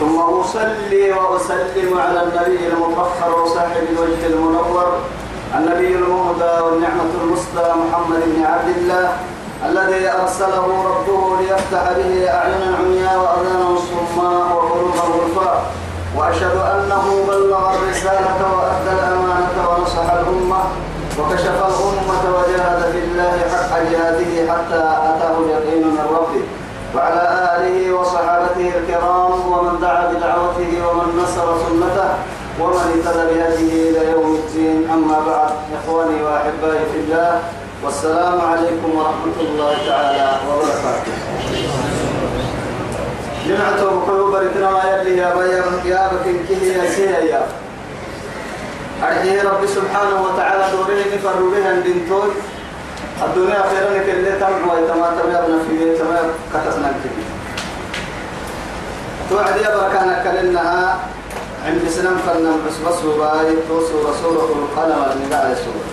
ثم أصلي وأسلم على النبي المطهر وصاحب الوجه المنور النبي المهدى والنعمة المسدى محمد بن عبد الله الذي أرسله ربه ليفتح به أعينا عمياء وأذانا صماء وقلوبا غلفاء وأشهد أنه بلغ الرسالة وأدى الأمانة ونصح الأمة وكشف الأمة وجاهد في الله حق جهاده حتى أتاه اليقين من ربه. وعلى آله وصحابته الكرام ومن دعا بدعوته ومن نصر سنته ومن اهتدى بهديه إلى يوم الدين. أما بعد إخواني وأحبائي في الله والسلام عليكم ورحمة الله تعالى وبركاته. جمعته بقلوب بريتنا ما يلي يا بيا يا بكين كيه يا سيا يا رب سبحانه وتعالى دوره نفر بها الدنتوي الدنيا خيرا لك اللي تمع ويتما تبيضنا في بيت ما كتسنا كده توعد يا بركانا كلنها عند سنم فنم بس بس وباي توسو رسولة القلم النقاء السورة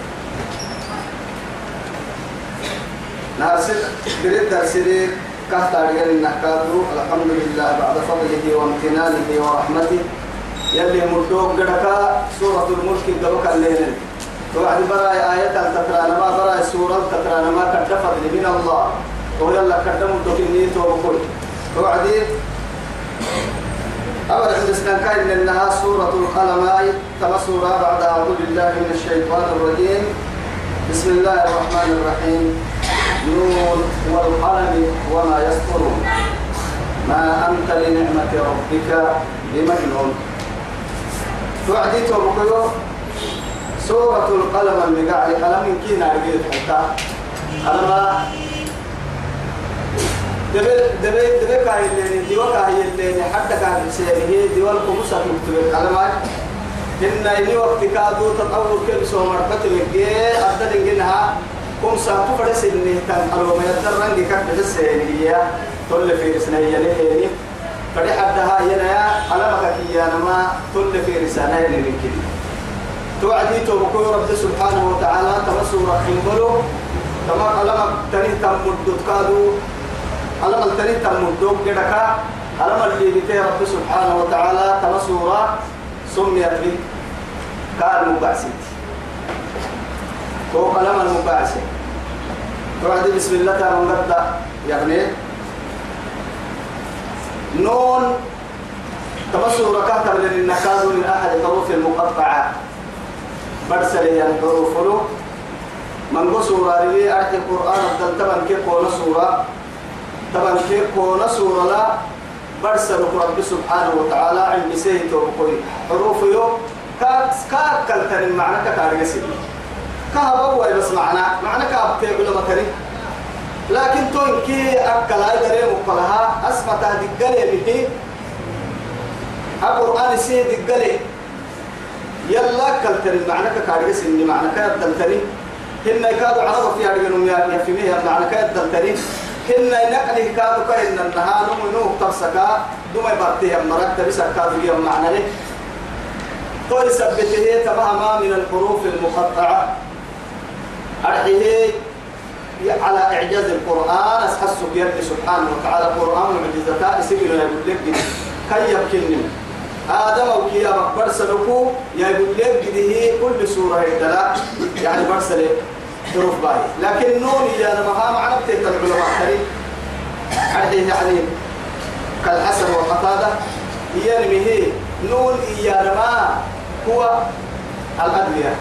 نارسل بريد درسلي كهتا رجال النحكاتو. الحمد لله بعد فضله وامتنانه ورحمته. يلي مردوك قدكا سورة الملك قبك الليل توعد براي آية تترانا ما براي سورة تترانا ما كدفت من الله. ويلا كدموا دوكيني توبكل توعد أولا عندنا كاين إنها سورة القلم تما سورة بعد أعوذ بالله من الشيطان الرجيم. بسم الله الرحمن الرحيم. نون والقلم وما يسطرون. ما أنت لنعمة ربك بمجنون. توعدي توبكيو. سورة القلم المقاع قلم كينا رجيت حتى قلم دبي دبي دبي كاي اللي ديوا كاي اللي حتى كان سيره ديوا الخمسة مكتوب القلم إن إني وقت كادو تطور كل سو مركت لجي أبدا كم ساتو فرس إني كان ألو ما يترن دي بس هي تل في رسنية لهني فدي حدها ينا قلمك كيانا ما تل في رسالة لكن توعدي توبكو رب سبحانه وتعالى تمسوا رحيم. بلو تما قلمك تني تم كادو علم التنين تمدوك كدكا علم اللي بتي رب سبحانه وتعالى تمسورة سميت به كان مبعسد هو قلم المبعسد بعد بسم الله تعالى نبدأ يعني نون تمسورة كاتب للنكاد من أحد الحروف المقطعة برسل الحروف له من قصورة لي أرحي القرآن الدلتبن كيف سورة؟ طبعا كيف كون سورة لا؟ برسل رب سبحانه وتعالى عند سيد وقوي حروف يو كاك كاك كالتن معنى كتارجسي كهبا هو بس معنى معنى كاب تقول مكري لكن تون كي أكل هاي دري مقلها أسمع تهدي قلي به القرآن سيد قلي يلا كالتن معنى كتارجسي إني معنى كتارجسي هن يكادوا عربوا فيها رجلهم يفهمها معنى كتارجسي كنا نقل كادو كأن النهار منو تفسكا دوما يبرتي مرات تبسكا دو معنى له تو يثبته تماما من الحروف المقطعة. أرحيه على إعجاز القرآن أسحسك يرد سبحانه وتعالى. القرآن معجزتا يسجل يقول لك كي يبكني آدم أو كيا برسلكو يقول لك كل سورة يدلا يعني برسل حروف باي لكن نون يا نمها معنى بتهت العلماء عليه يعني كالحسن وقتادة هي نون يا نما هو الأدوية.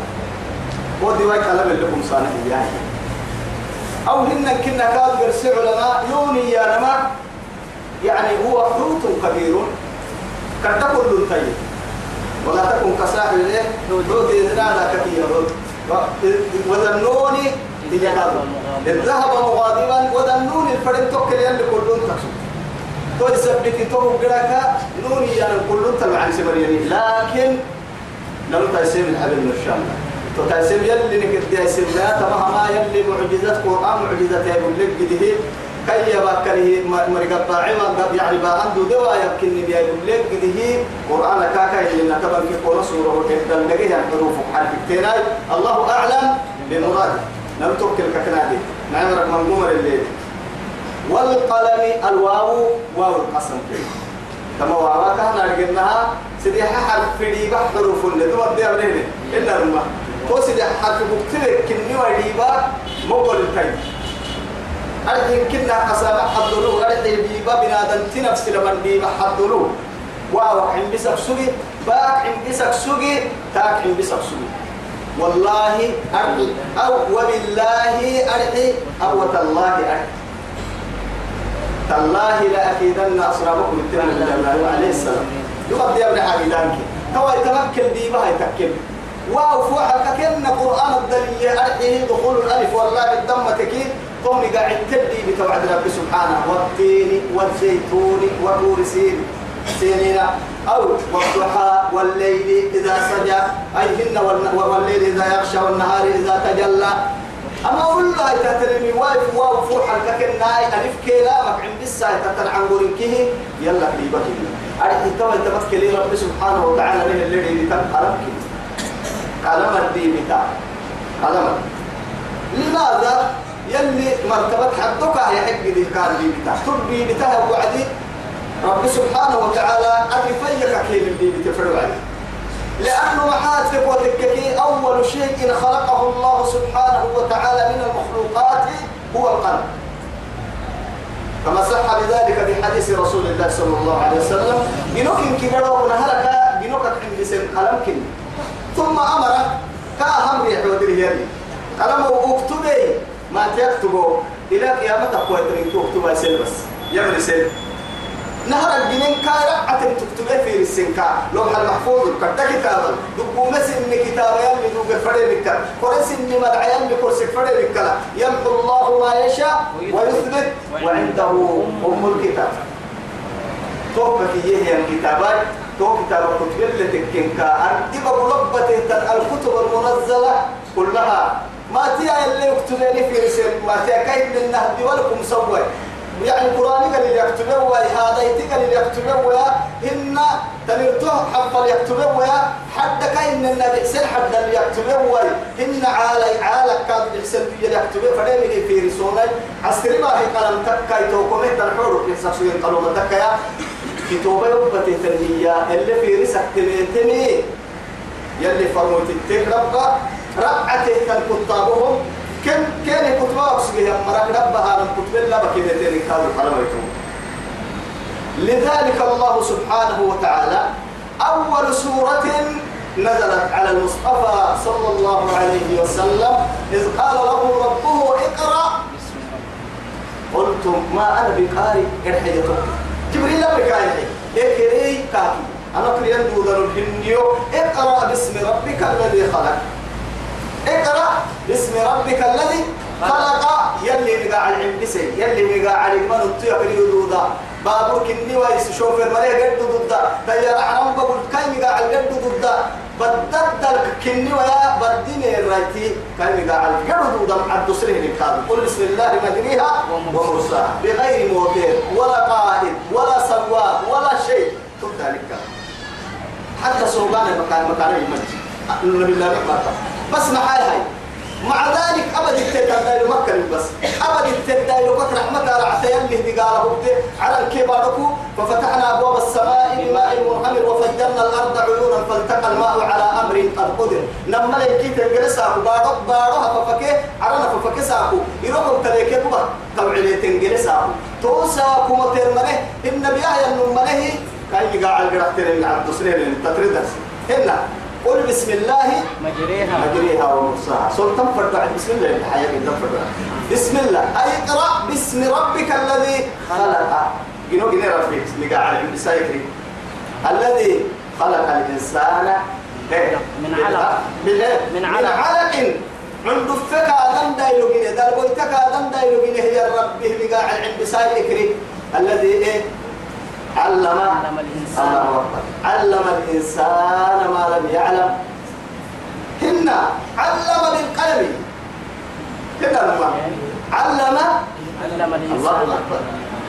ودي واي كلام لكم صالح يعني أو هن كنا كاد يرسل علماء نون يا نما يعني هو حوت كبير. قد تكون طيب ولا تكن كساحل الايه حوت إذا كثير وذنوني الذهب مغاضبا وذنون الفرد توكل يلي كلون تكسو تو يثبت تو قراك نوني يعني كلون تبع عن سبريني لكن لو تايسيم الحبل من الشام. تو تايسيم يلي نكد يسيم لا تمهما يلي معجزة قرآن معجزة يقول لك كي يبكره مرقب باعما يعني باندو دوا يمكن نبي يقول لك جده قرآن كاكا اللي نتبع في قرآن سورة وكذا نجيه حروف حرف كتيراي الله أعلم بمراد لم ترك الككنادي. نعم رقم ممر الليل. والقلم الواو واو القسم. كما واو كان لقيناها سيدي حرف في دي حروف اللي دو بدي أبنيه إلا رما تو سيدي حرف بكتير كني وديبا مقبل الكيد أرد كنا قسم حضلو أرد ديبا بنادم تنفس لمن ديبا حضلو واو عم بسك سوقي باك عم بسك سوقي تاك عم بسك سوقي والله أرحي أو وبالله أرحي أو تالله أرحي تالله لأكيدن أصرابكم التنم الجنة عليه السلام. يقضي أبن حميدانك هو يتمكن دي ما يتكلم واو فوحك كن قرآن الدليل أرحيه دخول الألف والله الدم تكيد. قومي قاعد تبدي بتوعد رب سبحانه. والتين والزيتون والنور سين. سنين أو والضحى والليل إذا سجى. أيهن والليل إذا يغشى والنهار إذا تجلى. أما أقول له تترمي واقف واو فوح الككناي ألف كلا مكعن بسا تتر عن كه يلا قريبك أريد توا تمثل رب سبحانه وتعالى له الذي لتم قلمك قلم الدين بتاع قلم. لماذا يلي مرتبة حدك يا حق دي كان دي بتاع تربي بتاع وعدي رب سبحانه وتعالى أبي فيك كيف اللي بتفرع عليه لأنه محاتك وتككي أول شيء خلقه الله سبحانه وتعالى من المخلوقات هو القلب. كما صح بذلك في حديث رسول الله صلى الله عليه وسلم جنوك كبروا ونهلك جنوك عند سن قلمك ثم أمر كأهم يحودر يلي قلمه اكتبي ما تكتبه. إلى قيامة قوة تكتبها سيل بس. يعمل سيل نهر الجنين كايرا عتم تكتبه في السنكا لوح المحفوظ كتا كتابا. دقو مسن كتابا يمي دوغ فري بك كورس اني مدعى يمي كورس فري بك يمحو الله ما يشاء ويثبت وعنده أم الكتاب. توقف يه الكتابات. تو كتاب كتب اللي تكنكا أردب بلبة الكتب المنزلة. كلها ما تيا اللي يكتبني في رسالة؟ ما تيا كيد النهد ولكم سوي يعني القرآن قال اللي يكتبه هذا يتقال اللي يكتبه إن تنرتوه حفل يكتبه حد كاين النبي سن حد اللي يكتبه إن عالي عالك كان يحسن في اللي يكتبه فريمي في رسولة. عسكري ما هي قلم تكاي توقمه تنحور في سكسوين قلوم تكايا. كتوبة يبتي تنهية اللي في رسك تنتمي يلي فرموت التكربة ربعته كان كتابهم. كم كان كتبا أكسبه مرك ربها من كتب الله بكيدتين كانوا حرميتهم لذلك الله سبحانه وتعالى أول سورة نزلت على المصطفى صلى الله عليه وسلم إذ قال له ربه اقرأ. قلتم ما أنا بقارئ. ارحيتك جبريل بقارئ اقرأي كاكي؟ أنا قريان دودن الهنديو إقرأ باسم ربك الذي خلق. إقرأ باسم ربك الذي خلق. يلي نقع العمدسي يلي نقع على من الطيق اليدودا بابور كني وايس شوفر مريه قد ضد تيار عرم بقول كاي نقع القد ضد بدد كني ويا بديني الرأيتي. كاي نقع القد ضد عبد سره قل بسم الله مجريها ومرساها. بغير موتير ولا قائد ولا سواق ولا شيء. تبدا لك حتى سوقان المكان مكان المسجد. النبي الله رحمة بس معاي هاي. مع ذلك أبد التدايل مكة بس. أبد التدايل مكة رحمة رعتين اللي بقاله على الكباركو. ففتحنا أبواب السماء بماء منهمر وفجرنا الأرض عيونا فالتقى الماء على أمر قد قدر. لما لقيت الجلسة بارو باروها ففكي عرنا ففكي ساكو يروكم تليكي بها تبعلي تنجلسة توسا كمتر منه النبي آية النمنه كان يقع القرأتين عبد سنين تتردس هنا قل بسم الله مجريها. مجريها ومرساها. سلطان فرد بسم الله. الحياة قدام فرد بسم الله. أي اقرأ باسم ربك الذي خلق. جنو جنو ربك نقع على الإنسان الذي خلق الإنسان. إيه؟ من علق. من إيه؟ من من علق. علق. عند فك آدم دايلو جنيه دار بويتك آدم دايلو جنيه يا ربه نقع على الإنسان يكري الذي إيه؟ علم علم الإنسان. علم الإنسان ما لم يعلم. هنا علم بالقلم. كده لما علم علم الإنسان.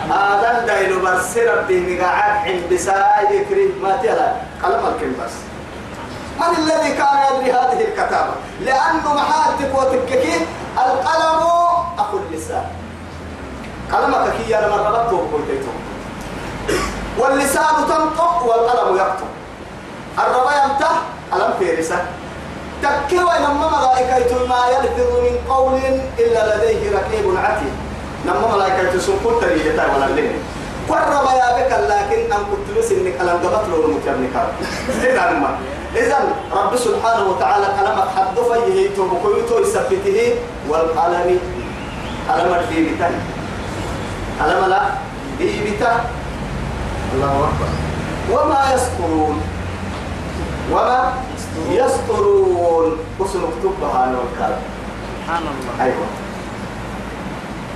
هذا دايلو بس ربي مقعد عند ساي يكري ما تلا قلم الكلم بس من الذي كان يدري هذه الكتابة؟ لأنه محاتك وتككي القلم أخو اللسان. قلمك أنا مرة ربطه وقلتيته واللسان تنطق والقلم يكتب الربا يمتح قلم فيرسة تكي وإنما ملائكة ما يلفظ من قول إلا لديه رقيب عتيد. نما ملائكة سنقول تريجة ولا لين قرب يا بك لكن أن كنت بس إنك ألم قبط له المتبنك إذا ما إذا رب سبحانه وتعالى كلامك حد فيه تبقيته يثبته والقلم. قلم في بتن قلم لا. في بتن الله أكبر. وما يسطرون. وما يسطرون. وسن اكتبها أنا والكلام سبحان الله. أيوة.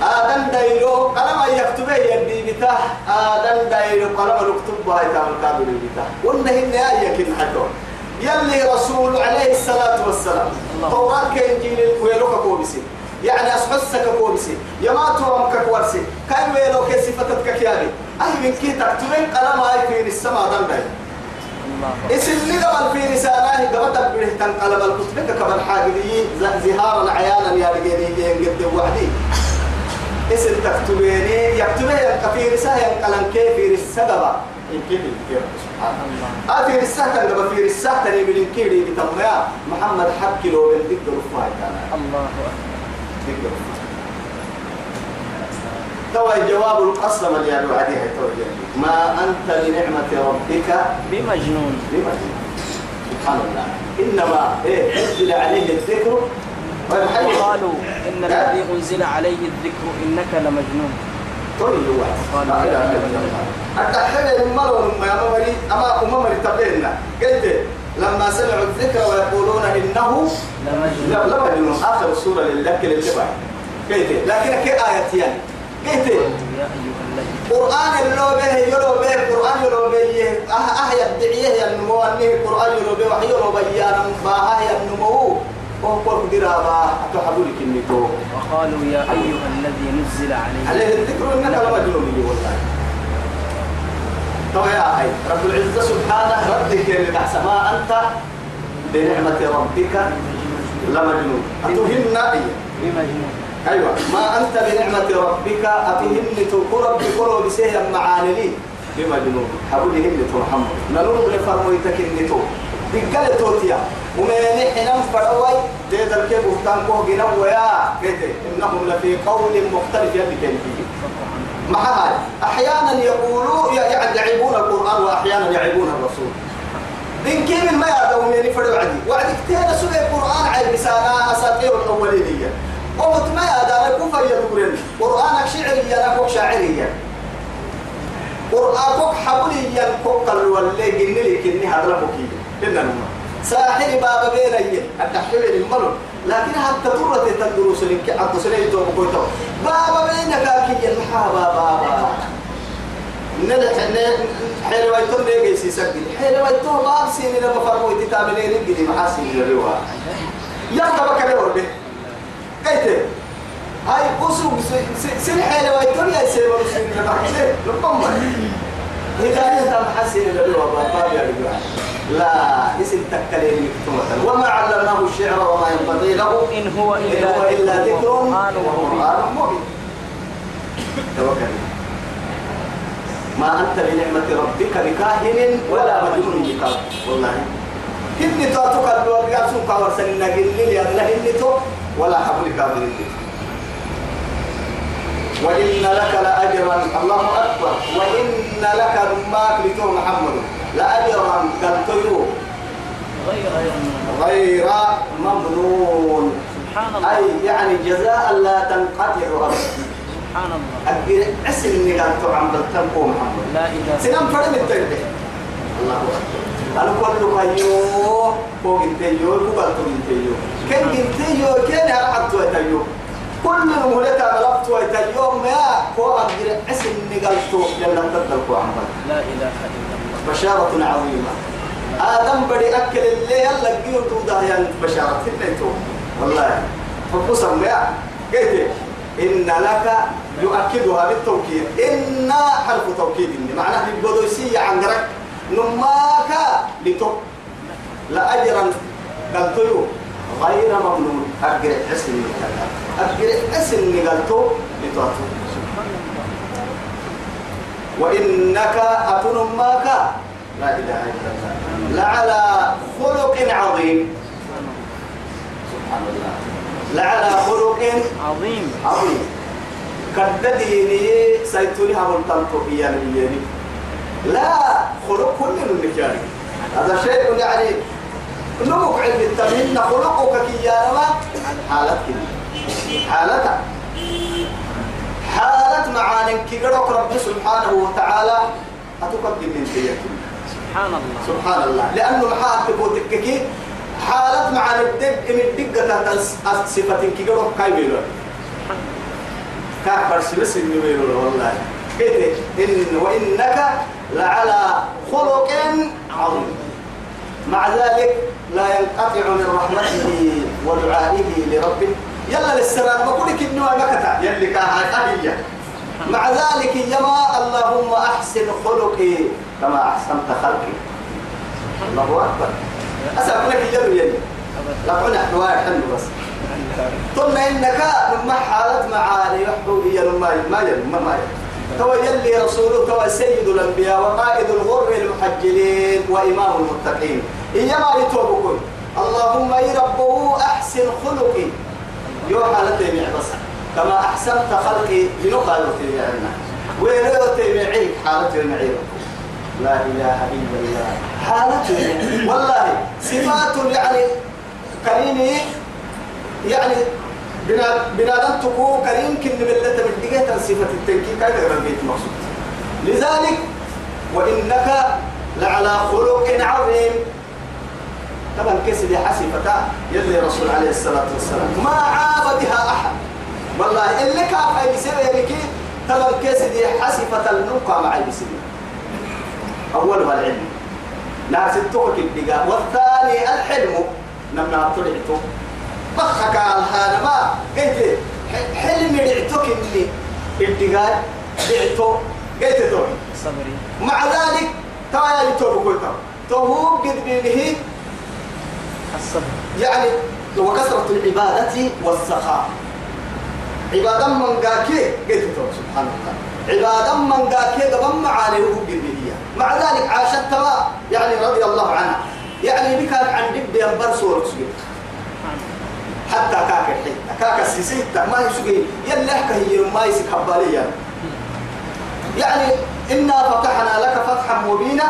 آدم دايلو قلم يكتب يدي بتاه آدم دايلو قلم نكتب هاي تعمل قابل بتاه قلنا هن آية حدون يلي رسول عليه الصلاة والسلام. توراة كإنجيل ويلوك كوبسي. يعني أسحسك كوبسي. يما توامك كورسي كاي ويلو كصفتك كيابي أي من كي تكتبين قلم هاي في السماء الله اسم اللي قبل في رسالة قبل بره تنقلب الكتب قبل حاجدي زهارا عيانا يا رجالي قد وعدي اسم تكتبيني يكتبه في رسالة كيف في رسالة يمكن سبحان الله الله في رسالة قبل في رسالة تاني من كيري بتمنى محمد حكي لو رفاي كان. الله أكبر. توا جواب القسم اللي يعني وعديها توجه ما أنت بنعمة ربك؟ بمجنون. بمجنون. سبحان الله. إنما إيه أنزل عليه الذكر. والحي وقالوا إن الذي أنزل عليه الذكر إنك لمجنون. الوقت قال لا إله إلا الله. حتى حين المرء ما يمري أما أمم تبيننا قلت لما سمعوا الذكر ويقولون إنه لمجنون. آخر لله اللي تبع قلت لكن كي آية يعني قلت يا قرآن اللو به يلو به قرآن يلو به أه أه يدعيه ينمو أنه قرآن يلو به وحي يلو بيانا باها ينمو وهو قرب قرابة أتحبولك النكو وقالوا يا أيها الذي نزل عليه عليه الذكر إنك لمجنون والله. طبعا يا أخي رب العزة سبحانه ردك اللي ما أنت بنعمة ربك لمجنون. أتهمنا إيه بمجنون أيوة. ما أنت بنعمة ربك؟ أتهن تقرب بقرب بسيه معانلي بمجنون حولي هن محمد. نلون بفرمويتك النتو بقال توتيا ومن حين فروي ديد الكيب وفتان كوه جنو ويا إنهم لفي قول مختلف يدي كنتي مع هاي؟ أحيانا يقولوا يعيبون القرآن وأحيانا يعيبون الرسول. من كيف ما يعدوا من فرد وعدي وعدي كتير سورة القرآن عيب بسانا أساطير الأولية ومت ما يعدوا كوفا يدورين. قرآنك شعريا أكوك شاعريا قرآنك حبليا كوك الولي جنلي كني هذا لبكي إننا ساحر بابا بيني التحويل الملو لكن حتى ترى تدرس لك حتى سنة تو بكويتو. بابا بينك كي المحابا بابا نلح حلوة يتم ليه سيسجل حلوة يتم باب سيني لما فرموا تتعملين الجدي محاسين الروا يلا بك اليوم به كيف هاي قصو سن حلوة يتم يا سيما سيني لما حسين لقم هداية محاسين الروا باب يا رجال لا اسم تكلين مكتومة وما علمناه الشعر وما ينبغي له. إن هو إن إلا هو إلا ذكر وقرآن مبين. توكل. ما أنت بنعمة ربك بكاهن ولا مجنون بك والله. هني تعطوك الدور يا سوق ورسلنا قل لي أنا هني تو. ولا حبلك هذه وإن لك لأجرا الله أكبر. وإن لك ما لتو محمد لأجرا كالطيور غير غير ممنون. سبحان الله. أي يعني جزاء لا تنقطع أبدا. سبحان الله. أكبر اسم إني قال تعمل بالتنقو محمد. لا إله سنام فرد التنبه الله أكبر. أنا كل كيو فوق التيو فوق التيو كن التيو كن هرحت وتيو كل المهلة ملبت وتيو ما هو أكبر اسم إني قال تو لما تدلقوا محمد لا إله إلا الله بشارة عظيمة آدم بدي أكل اللي يلا جيو تودا يا بشارة تنتو والله فقسم يا قلت إن لك يؤكدها بالتوكيد إن حرف توكيد معناه البدوسية عن درك نماك لتو. لا أجرا. قلت له غير ممنون. أقرأ اسم أقرأ اسم قلت لتواتو. وإنك أتن ماك لا إله إلا الله. لعلى خلق عظيم. سبحان الله. لعلى خلق عظيم. عظيم. كدديني سيتوني هم تنطو إياني. لا خلق كل من نكياني هذا شيء يعني نمك علم التمين خلقك كيانا حالتك. حالتك. حالة معاني كيقرأك رب سبحانه وتعالى. أتقدم من سيئتك سبحان الله. سبحان الله. لأنه محاك بوتككي حالة معاني الدق من الدقة صفة كيقرأك كاي بيلو كاكبر سبس النبيلو والله. إن وإنك لعلى خلق عظيم. مع ذلك لا ينقطع من رحمته ودعائه لربه. يلا للسلام بقول لك انه مكتا يلي كاهية مع ذلك يما اللهم أحسن خلقي كما أحسنت خلقي. الله أكبر. أسأل لك يلو يلي. لا قلنا حوار حلو بس. ثم إنك لما حالت معاني يحبوا ما ما ما ما تو يلي رسوله تو سيد الأنبياء وقائد الغر المحجلين وإمام المتقين. إيما يتوبكم اللهم إي ربه أحسن خلقي. يو حالتي مع بس. كما أحسنت خلقي بنقال تبعنا ويريد تبعيك حالتي معي لا إله إلا الله. حالتي والله صفات يعني كريمي يعني بنا بنادم تكو كريم كن من اللي تبديك صفة التنكيك هذا البيت مقصود لذلك وإنك لعلى خلق عظيم. طبعا كسد حسفة يلي رسول عليه الصلاة والسلام. ما عابدها أحد. والله اللي كافة بسبب لك طبعا كسد حسفة النقى مع بسبب أولها العلم. ناس التوكل والثاني الحلم. نمنا طلعته بخك على هذا ما قلت حلم دعتك اللي الدقاء دعته قلت توي صبري. مع ذلك تايا يتوب كل تو قد به الصبر. يعني وكثرة العبادة والسخاء. عبادة من قاكي قلت تو سبحان الله عبادة من قاكي قبل معاني وقد به. مع ذلك عاشت يعني رضي الله عنها. يعني بك عن دب ينبر صورة حتى كاك الحين كاك السيسيتا ما يسوي. يلا هي ما يسك حباليا يعني. إنا فتحنا لك فتحا مبينا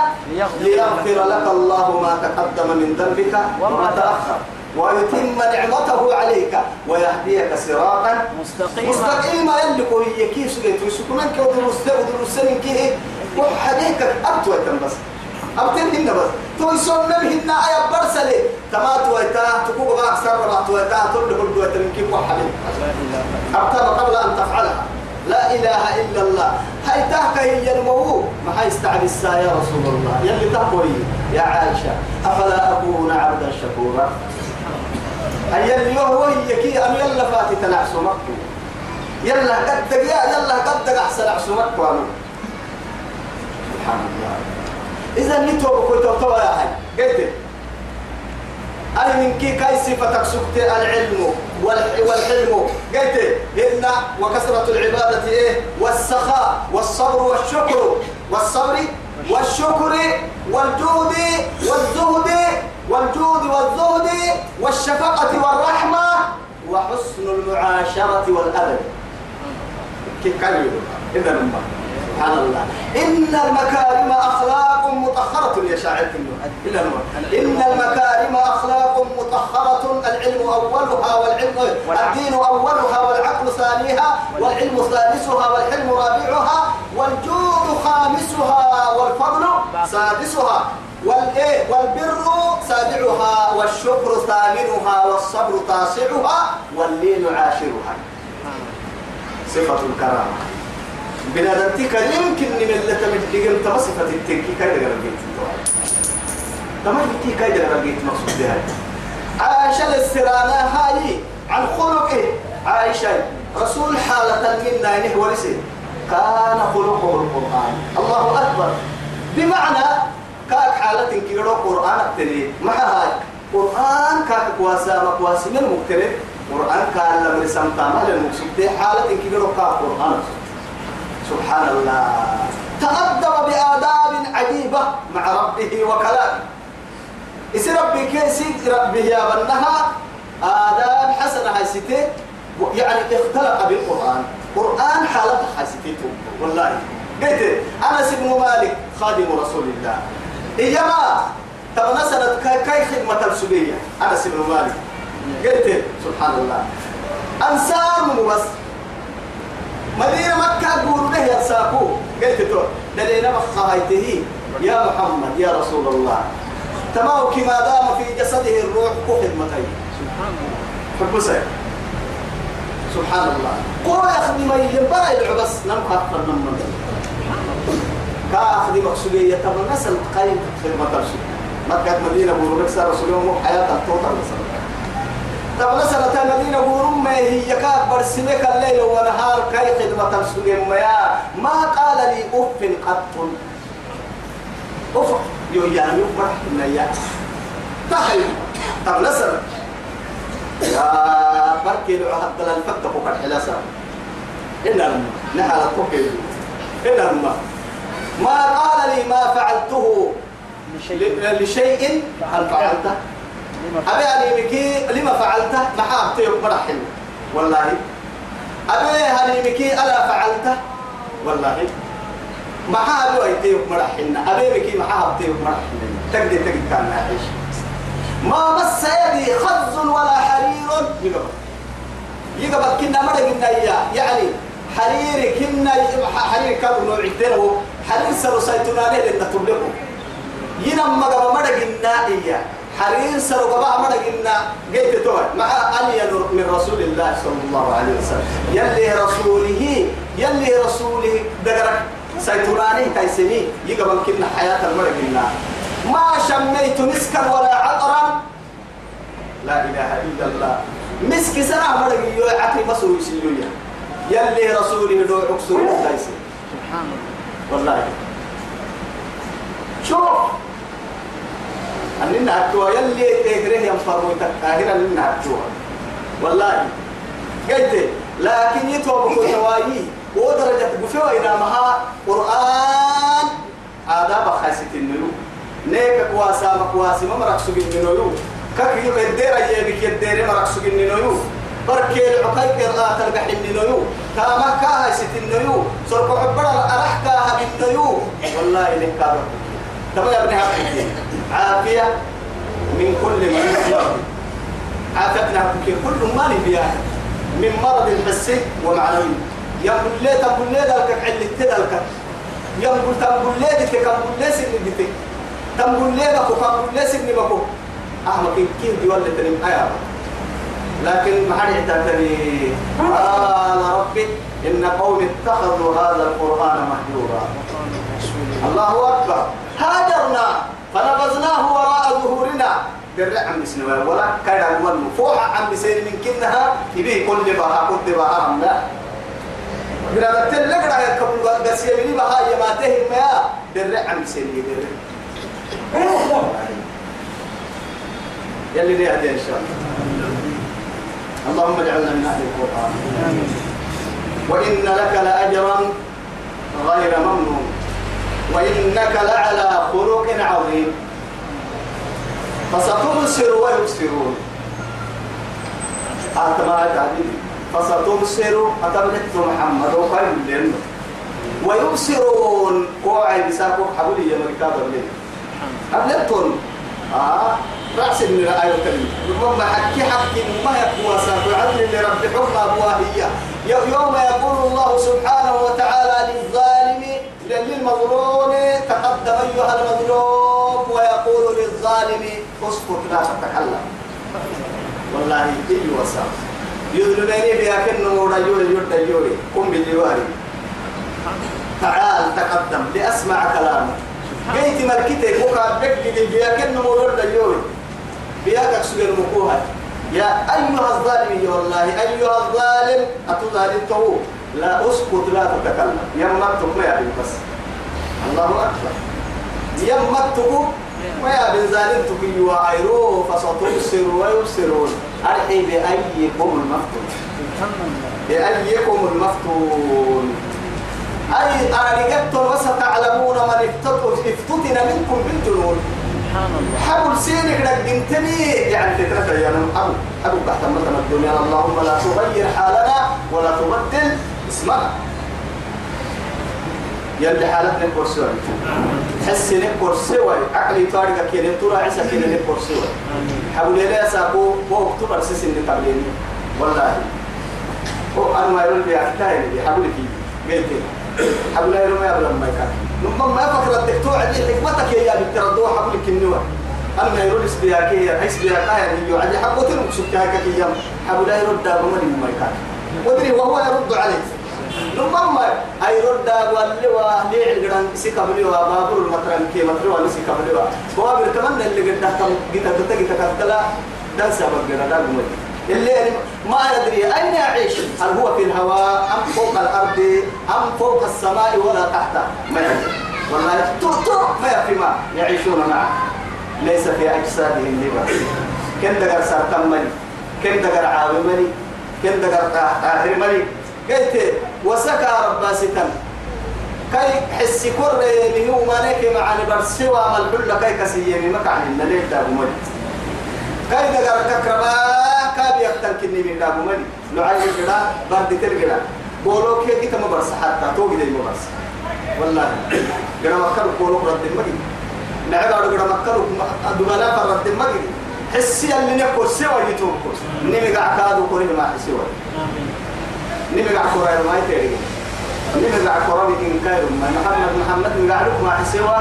ليغفر لك الله ما تقدم من ذنبك وما تأخر. ويتم نعمته عليك ويهديك صراطا مستقيما. مستقيما. يلك هي كيس جيت وسكنك ودرس ودرسين كيه وحديك أبتوى بس. أبتين بس. تويسون منهن آية برسلة. تما تويتا تقوم بقى أكثر ما تويتا تقول وحدين لا إله أبتر قبل أن تفعلها لا إله إلا الله. هاي تحكى هي المو ما هاي استعب السا يا رسول الله. يلي تقوي. يا عائشة أفلا أكون عبدا شكورا؟ هي اللي هو هي كي أم يلا فاتي تنعسو مكو. يلا قد يلا قد أحسن عسو مكو سبحان الله. إذا نتوب كنت توا يا هاي قلت أنا من كي كاي صفتك سكت العلم والح- والحلم. قلت إن وكثرة العبادة إيه؟ والسخاء والصبر والشكر. والصبر والشكر والجود والزهد والجود والزهد والشفقة والرحمة وحسن المعاشرة والأدب كيف كان يقول؟ إذا سبحان الله. إن المكارم أخلاق مطهرة يا شاعر إلا إن المكارم أخلاق مطهرة. العلم أولها والعلم الدين أولها والعقل ثانيها والعلم ثالثها والحلم رابعها والجود خامسها والفضل سادسها والإيه؟ والبر سابعها والشكر ثامنها والصبر تاسعها واللين عاشرها. صفة الكرامة. بنادمتك يمكن من اللي تمدقن تبصفة التنكي كيف قال البيت تمام كي كاي رقيت مقصود بها. عائشة السرانة هاي عن خلقه. عائشة رسول حالة منا إنه ورسي كان خلقه القرآن. الله أكبر. بمعنى كاك حالة كيرو قرآن التري مع هاي. قرآن كاك كواسا مكواسي من مكترب قرآن كان لم رسم تامل المقصود حالة كيرو كاك قرآن. سبحان الله. تأدب بآداب عجيبة مع ربه وكلامه إسي ربي كيسي ربي يا بنها. آداب حسنة هاي يعني اختلق بالقرآن. قرآن حالة حسيتي والله. قلت أنس بن مالك خادم رسول الله. إيما تبنى سنة كاي خدمة السبية. أنس بن مالك. قلت سبحان الله. أنصار من بس. مدينة مكة قولوا له ينساكو قلت تو دلينا مخايته يا محمد يا رسول الله. تمام كما دام في جسده الروح كخدمتين سبحان الله. حب سبحان الله. قول أخذ ما ينبرع العبس نم أكثر من من كأخذ مقصودية تبع نسل قيم خدمة الرسول مكة مدينة بورو بكسر رسول يوم حياة التوتر نسل طب نسل مدينة بورو ما هي كاب برسمك الليل ونهار كي خدمة يوم يا ما قال لي أف قط. أف؟ يو يعني من يا تحيي طب نسل يا بركي لو حتى الفتح وقد حلاسا. إن لما نحل الطوكي إن لما ما قال لي ما فعلته. لشيء. هل فعلته؟ أبي أني مكي لما فعلته ما حابته مرحل والله. أبي هني مكي ألا فعلته. والله. ما حابه أيتيه مرحلنا أبي مكي ما حابته مرحلنا تقدر تقدر كان نعيش ما مس يدي خز ولا حرير. يقبل. يقبل كنا مرق النيا يعني حرير كنا حرير كابو نوع حرير سلو سيتنا له لن تبلغه ينم مقب مرق النائية حرير سلو قبع مرق النا قيت توه. مع ألي من رسول الله صلى الله عليه وسلم. يلي رسوله يلي رسوله دقرك. سيتناني كيسمي يقبل كنا حياة المرق النا ما شميت مسكا ولا عطرا. لا إله إلا الله. مسك سنة مرق يو عقلي مصر يسلويا يلي رسولي دو عكسر سبحان الله. والله. شوف. أننا أكتوا يلي تقريه ينفرمو تكاهرا أننا أكتوا والله. قلت لكن يتوبكوا توايي ودرجة بفوا إلى مها قرآن. آداب خاصة النلو. نيك كواسا مكواسي ما مرق سجن النلو. كك يدير يبيك يدير مرق سجن النلو. بركي العقاي قراءة البحر النلو. كما كاها ست النلو. سرق عبر الأرح كاها بالنلو. والله إليك كابر تبا يا ابن عبد عافية من كل مرض عافتنا كل ما بيها من مرض حسي ومعنوي يقول لي تقول لي ذلك عل تدلك يقول تقول لي دتك تقول لي سن دتك تقول لي بكو تقول لي سن بكو أحمد كيف دي ولا تنم؟ آية لكن ما حد يعتبرني قال ربي إن قوم اتخذوا هذا القرآن مهجورا. الله أكبر. درع عم بسنوا ولا كان أول فوح عم بسين من كنها يبيه كل بها كل بها هم لا. بلا تلقى على كبل بس يبني بها يماته ما درع عم بسين يدرع يلي ليه إن شاء الله. اللهم اجعلنا من أهل القرآن. وإن لك لأجرا غير ممنون. وإنك لعلى خلق عظيم. فستبصر ويبصرون أتما تعبير فستبصر أتبلت محمد وقال لهم ويبصرون. قوعي بساكو حبولي يا مركاب الليل. أبلتون آه. رأس من الآية الكريمة ربما حكي حكي ما يقوى ساكو عدل لرب حكم أبواهية. يوم يقول الله سبحانه وتعالى للظالم للمظلوم تقدم أيها المظلوم ويقول للظالم اسكت لا تتكلم. والله إيه وسام يذلبني بها كنه رجل يرد يوري قم بالجواري. تعال تقدم لأسمع كلامك. جيت مركتك وكا بك بيا كن مولود اليوم بيا كسر مكوها يا أيها الظالم والله أيها الظالم أتظالم تو لا أسكت لا تتكلم يمتك ما يعني بس. الله أكبر. يمتك ما يعني ظالم تكي وعيرو فستبصر ويبصرون. أرحي بأيكم المفتون. بأيكم المفتون. أي أرقت وستعلمون من افتتن منكم بالجنون؟ حبل سينك رجمتني يعني فكرة يا نم حبل حبل تحت مثلا الدنيا اللهم لا تغير حالنا ولا تبدل. اسمنا يلي حالتنا كرسوي تحس انك كرسوي عقلي طارق كده ترى عسى كده انك كرسوي حبل لا ساكو هو اكتب أساس انك قبليني والله. هو أنا ما يقول لي احتاج حبل كي. قلت حبل لا يرمي قبل ما يكاد. نمم ما فكر الدكتور عندي حكمتك يا بنت ردوها حبل كنوة أنا ما يرد سبياكية هاي سبياكية يعني يعدي حبوت المكسوكها كيام حبل لا يرد دابا ما يكاد. ودري وهو يرد عليه ما ندري أين يعيش. هل هو في الهواء؟ أم فوق الأرض؟ أم فوق السماء ولا تحت؟ ما يدري والله تو ما يفي ما يعيشون معه. ليس في أجسادهم لباس كن دقر سرطان ملي؟ كن دقر عاوي ملي؟ كن دقر آخر ملي؟ قلت وسكى رباستا كي حسي كر اللي هو ما نيك مع برسوا ملحل كي كسيني مكان الليل دابو ملي كاي دقر ككربا كابي يقتل كني من دابو مدي لعي الجدا برد تلقلا بولو كي كي تم حتى توقي دي مبرس والله قرا مكر بولو رد المدي نعد على قرا مكر دبلا فرد المدي حسي اللي نكو سوى يتوم نمي قاع كادو كوري ما حسوا نمي قاع كوري ما يتري نمي قاع كوري كين كايرو محمد محمد قاعدك ما حسوا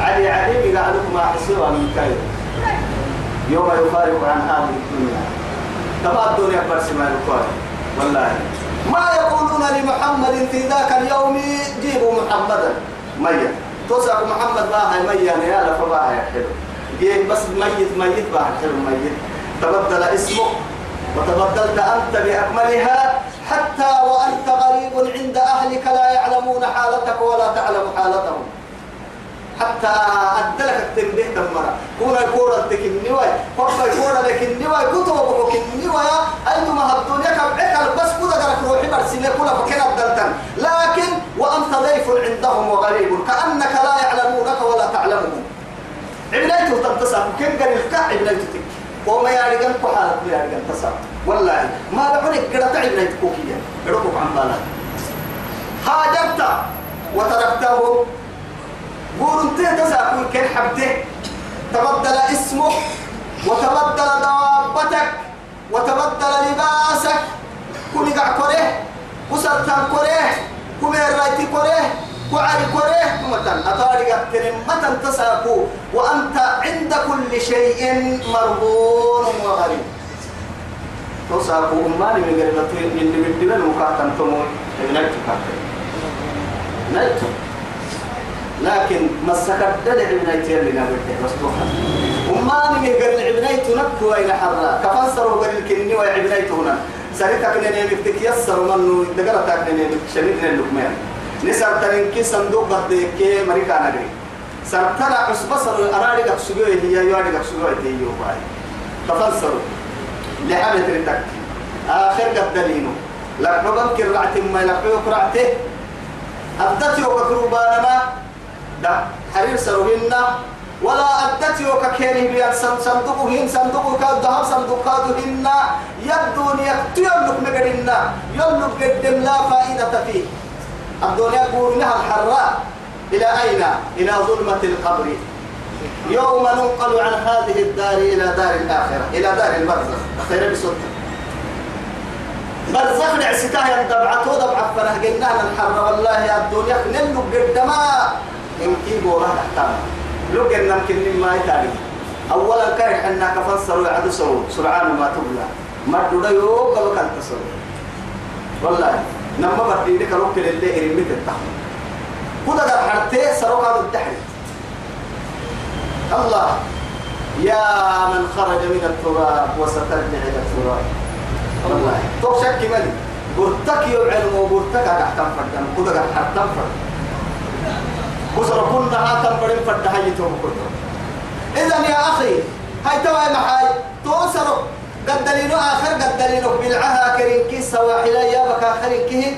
علي علي قاعدك ما حسوا من كايرو يوم يفارق عن هذه الدنيا. تبع الدنيا برس ما يفارق. والله. ما يقولون لمحمد في ذاك اليوم جيبوا محمدا. ميا توسع محمد ما هي ميا يا فما هي حلو. جيب بس ميت ميت بقى حلو ميت. تبدل اسمه وتبدلت أنت بأكملها حتى وأنت غريب عند أهلك لا يعلمون حالتك ولا تعلم حالتهم. حتى أدلك التنبيه دمرة كونا يكورا تكنيوي فرصة يكورا لكنيوي كتب كنيوي أيما هبدونيا كبعك بس كودا قرك روحي برسيني كولا فكنا الدلتن لكن وأنت ضيف عندهم وغريب كأنك لا يعلمونك ولا تعلمهم. عبنايته تنتصر كم قال الكع عبنايته تك وما يعرقن كحالة ما يعرقن تصر والله ما لعنك قرأت عبنايته كوكيا قرأتك عن بالك هاجرت وتركته. قول انت تساكل كن حبته. تبدل اسمك وتبدل دوابتك وتبدل لباسك. كل قاع كره وسرتان كره كم رايتي كره وعلي كره مثلا أطارق أكترم متى تساكو وأنت عند كل شيء مرهون وغريب تساكو أماني من قريبا من من دبل مكاتم تمون نجتو كاتم نجتو لكن مسكت دلع عبنايتي اللي نبته مستوحة وما نمي قال العبنايت نكو إلى حرة كفنسروا قال الكني وعبنايت هنا سريتك نيمك تكيسر منه دقرتك نيمك شديد اللقمان نسر تنكي صندوق بدك مريكا نجري. سرتنا عصبة سر أرادك أكسجوه هي يوادك أكسجوه هي يوباي كفنسروا لحمة رتك آخر قد دلينه لقنوبا كرعت ما لقنوبا كرعته أدتي وكروبانما دا حرير سروهن ولا أدتي وككينه بيان صندوقهن صندوقك الذهب صندوقاتهن يبدون يكتير لك مقرن يلق قدم لا فائدة فيه. الدنيا يقول لها الحراء. إلى أين؟ إلى ظلمة القبر. يوم ننقل عن هذه الدار إلى دار الآخرة إلى دار البرزخ. خير بسلطة برزخ نعسكاه يندبعته دبع فرح قلنا الحر والله يا الدنيا نلو قدما يمكن بورا تحتام لو قلنا يمكن ما يتاري أولا كان حنا كفنصروا سروا سرعان ما تبلا. ما دودا يوم قبل والله. نما بدي لك لو كل اللي يرمي التحم كذا قد حرتي سروا هذا التحري الله يا من خرج من التراب وسترجع إلى التراب. والله. تو شك ملي برتك يعلم وبرتك أحتم فردم قد أحتم فرد. بصر كنا هاتم بدم فرد هاي توم كتر إذا يا أخي هاي توا محاي. توسر قد دليل آخر قد دليل بالعها كريم كي سواحلا يا بك آخر كي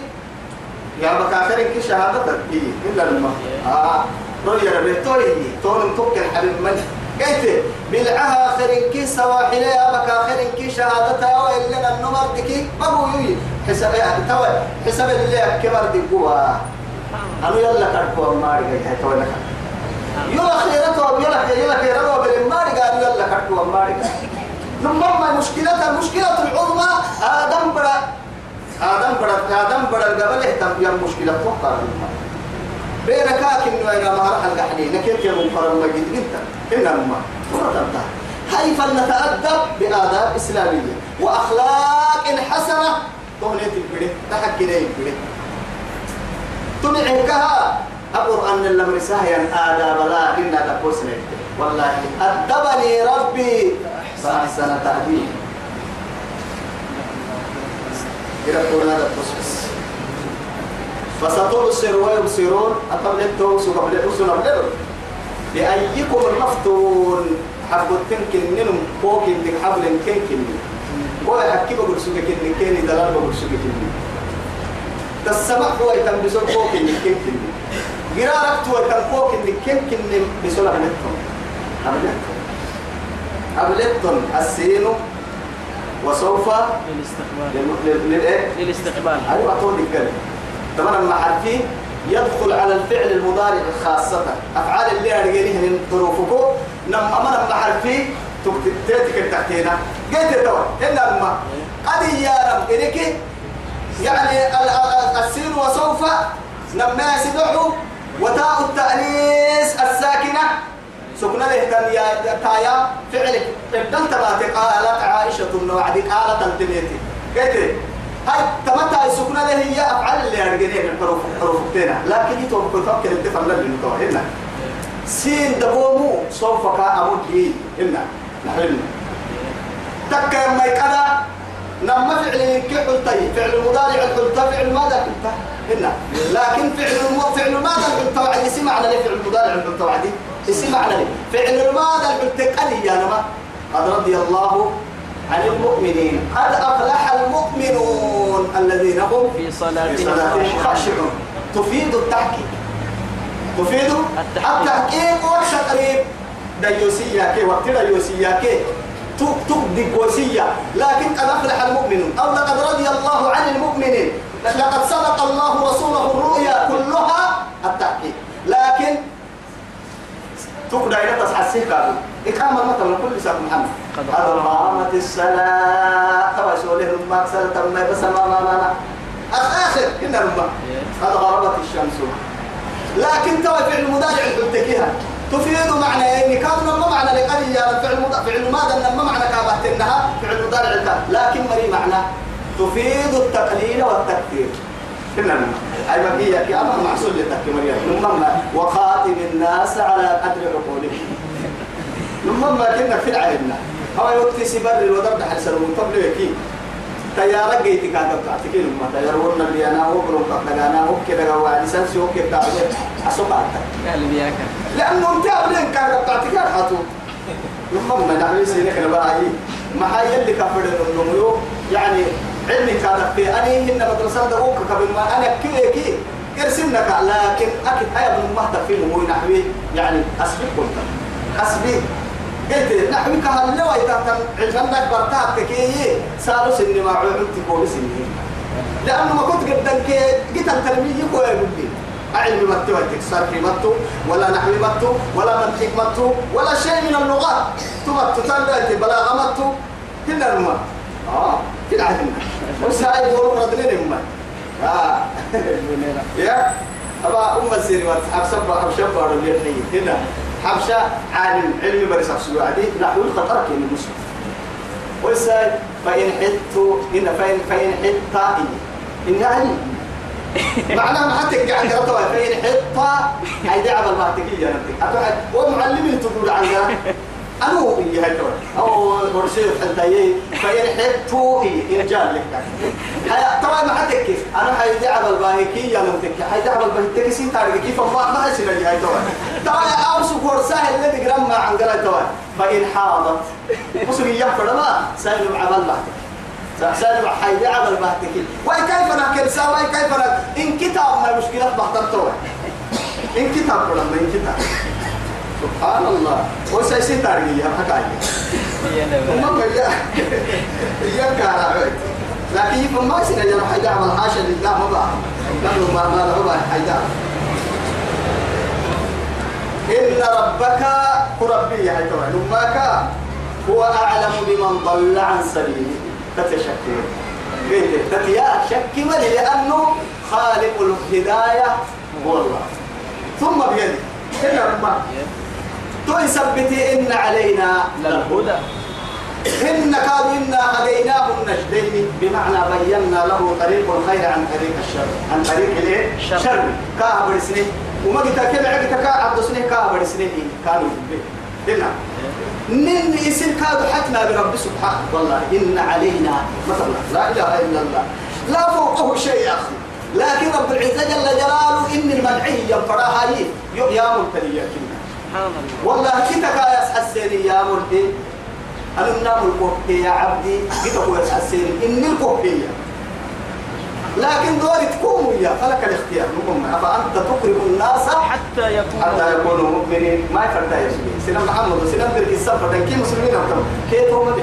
يا بك آخر كي شهادتك إيه إلا لما. آه. رجع ربيتوري تون توك الحبيب من؟ قلت بالعها آخر كي سواحلا يا بك آخر كي شهادتها وإلا النمر دكي بقوا يوي؟ حساب توا حساب اللي كبر دقوا أنا يلا كركوا ما رجع هاي توا لك. يلا خيرته يلا يلا خيرته بالماري قال يلا كركوا نمما مشكلة المشكلة العظمى آدم برا آدم برا آدم برا قبل اهتم يا مشكلة توقع بينك إنه أنا ما راح القحني نكيت يا مقرن مجد أنت إن أما فرط هاي فلنتأدب بآداب إسلامية. وأخلاق حسنة. تهنيت البدي تحكي البدي تنعكها القرآن لما رساها آداب لا إنا تقوسنا والله أدبني ربي. فأحسن تأديب. يقول هذا التصبس فستبصر ويبصرون قبل التوس وقبل الأسن قبل بأيكم المفتون؟ حبوا تنكن ننم فوق لك حبل كنكن. ولا حكي بقول سوق كن كني دلال بقول سوق كن تسمع هو يتم فوق كن كنكن. قرارك تو كن كنكن بسول أبلتهم أبلتهم أبلتهم السين وسوف للاستقبال. للإيه؟ للاستقبال. أيوة طول الكلمة. طبعا مع حرفين يدخل على الفعل المضارع خاصة. أفعال اللي أرجعيه من ظروفكم نم أمر مع حرفين تكتب تحتينا قلت توا إن أما قد يا رب إنك يعني ال- ال- السين وسوف لما يسدحوا وتاء التأنيس الساكنة. سكنا له كان يا تايا فعلك. بدل تباتك قالت عائشة النوعدي قالت التميتي قلت هاي تمتع السكنة له هي أفعال اللي أرجعني من حروف حروف تنا لكن يتوم كل فكر التفر لنا نتوه هنا. سين دبومو سوف كا أمود بي هنا. نحن. تك ما يكذا نما فعل كيف قلتي فعل مضارع قلت فعل ماذا قلت؟ هنا. لكن فعل فعل ماذا قلت؟ وعدي اسم على فعل مضارع قلت وعدي. اسم ليه فعل قلت قال يا نما قد رضي الله عن المؤمنين. قد أفلح المؤمنون الذين هم في صلاتهم خاشعون. تفيد التحقيق تفيد التحقيق. التحقيق والتقريب. ديوسية كي وقت ديوسية كي. توك ديوسية لكن قد أفلح المؤمنون. أو لقد رضي الله عن المؤمنين. لقد صدق الله رسوله الرؤيا كلها التحقيق لكن تصحى كابو إقامة مثلا كل ساعة محمد قد قامت الصلاة توا سؤاله ما سألت ما بس ما ما ما. آخر كنا ربما قد غربت الشمس. لكن توا فعل مضارع الحلتكيها تفيد معنى يعني كان ما معنى لقرية فعل مضارع فعل ماذا؟ ما معنى كابت إنها فعل مضارع لكن مري معنى؟ تفيد التقليل والتكثير كنا نما أي بقية يا أما محصول لتكي مريم. وخاتم الناس على قدر عقولهم. نما كنا في العلمنا هو يوقت سبر الودر ده حسن من قبل يكي تيارة جيت كان تبعتك لما تيار ورنا اللي أنا هو برو كنا أنا هو كده هو كده تعبير أسوق قال لي ياك لأنه أنت قبلين كان تبعتك حاتو نما ما نعمل سينك بقى ما هي اللي كفر النمو يعني علمي كان في أنا هنا مدرسة دعوك قبل ما أنا كي كي. يرسمنك لكن أكيد أبن مهتم في نمو نحوي. يعني أسبق كنت أسبق. قلت نحوي كهل لو يتهتم عشانك برتاح تكيه سالو سني ما عملت كل سنين لأنه ما كنت قدام كي قلت يقول يقول لي علم متو تكسر في متو ولا نحو متو ولا منطق متو ولا شيء من اللغات. تمتو تنبأتي بلاغة متو. كنا نما آه كنا عدنا وساعد ورور ردلين أمة. آه. يا أبا أم السيري وحبشة حبشة بارو يحيي هنا. حبشة عالم علمي بريس حبشة وعدي نحو الخطر كي المسلم وساعد فإن حدت إن فإن فإن حدت إن علم معناها ما حتى قاعد قرأتها فإن حطة هاي دعوة البحتكية نبتك ومعلمين تقول عنها. أنا هو هي هاي تقول أو ورشيد حتى فإن حطوا إن جال لك. طبعا ما حتى كيف. أنا هاي دعوة البحتكية نبتك هاي دعوة البحتكية سين تارك كيف ما ما أسمع هاي تقول طبعا أوسو فرساه الذي قرأ ما عن قرأتها فإن حاضت. وصل يفر ما. سالم عمل بحتك سأسأل حيدي على البحتكي وكيف نحكي سوا كيف إن كتاب ما مشكلة بحتكتوه إن كتاب كلام إن كتاب. سبحان الله. وسيسي تاريخي هم حكاية هم يا يا كارا لكن يفهم ما سنة جرى حيدا عمل حاشا لله ما لأنه ما ما له بقى حيدا إن ربك ربي يا نماك هو أعلم بمن ضل عن سبيله. تتشكر قلت تتيا شك من لأنه خالق الهداية. هو الله ثم بيده. هنا ربما تو يثبتي إن علينا للهدى. إن قالوا إنا هديناه النجدين بمعنى بينا له طريق الخير عن طريق الشر. عن طريق الايه؟ الشر. كابر سنين. وما قلت كم عقد كا عبد سنين؟ كابر سنين. كانوا هنا نن يسير كادوا حتنا برب سبحانه. والله إن علينا. مثلا لا إله إلا الله. لا فوقه شيء يا أخي. لكن رب العزة جل جلاله إن المدعي ينفراها يا مبتلي يا والله كتك يا حسيني يا مرتي أنا نام الكوكي يا عبدي. كتك يا حسيني إني الكوكي لكن دوري تكون يا فلك الاختيار. نقوم. أفأنت تكره الناس حتى يكون حتى يكونوا مؤمنين. ما يفرد يا سيدي سيدنا محمد وسيدنا برك السفر كي مسلمين أكتر كي توما بك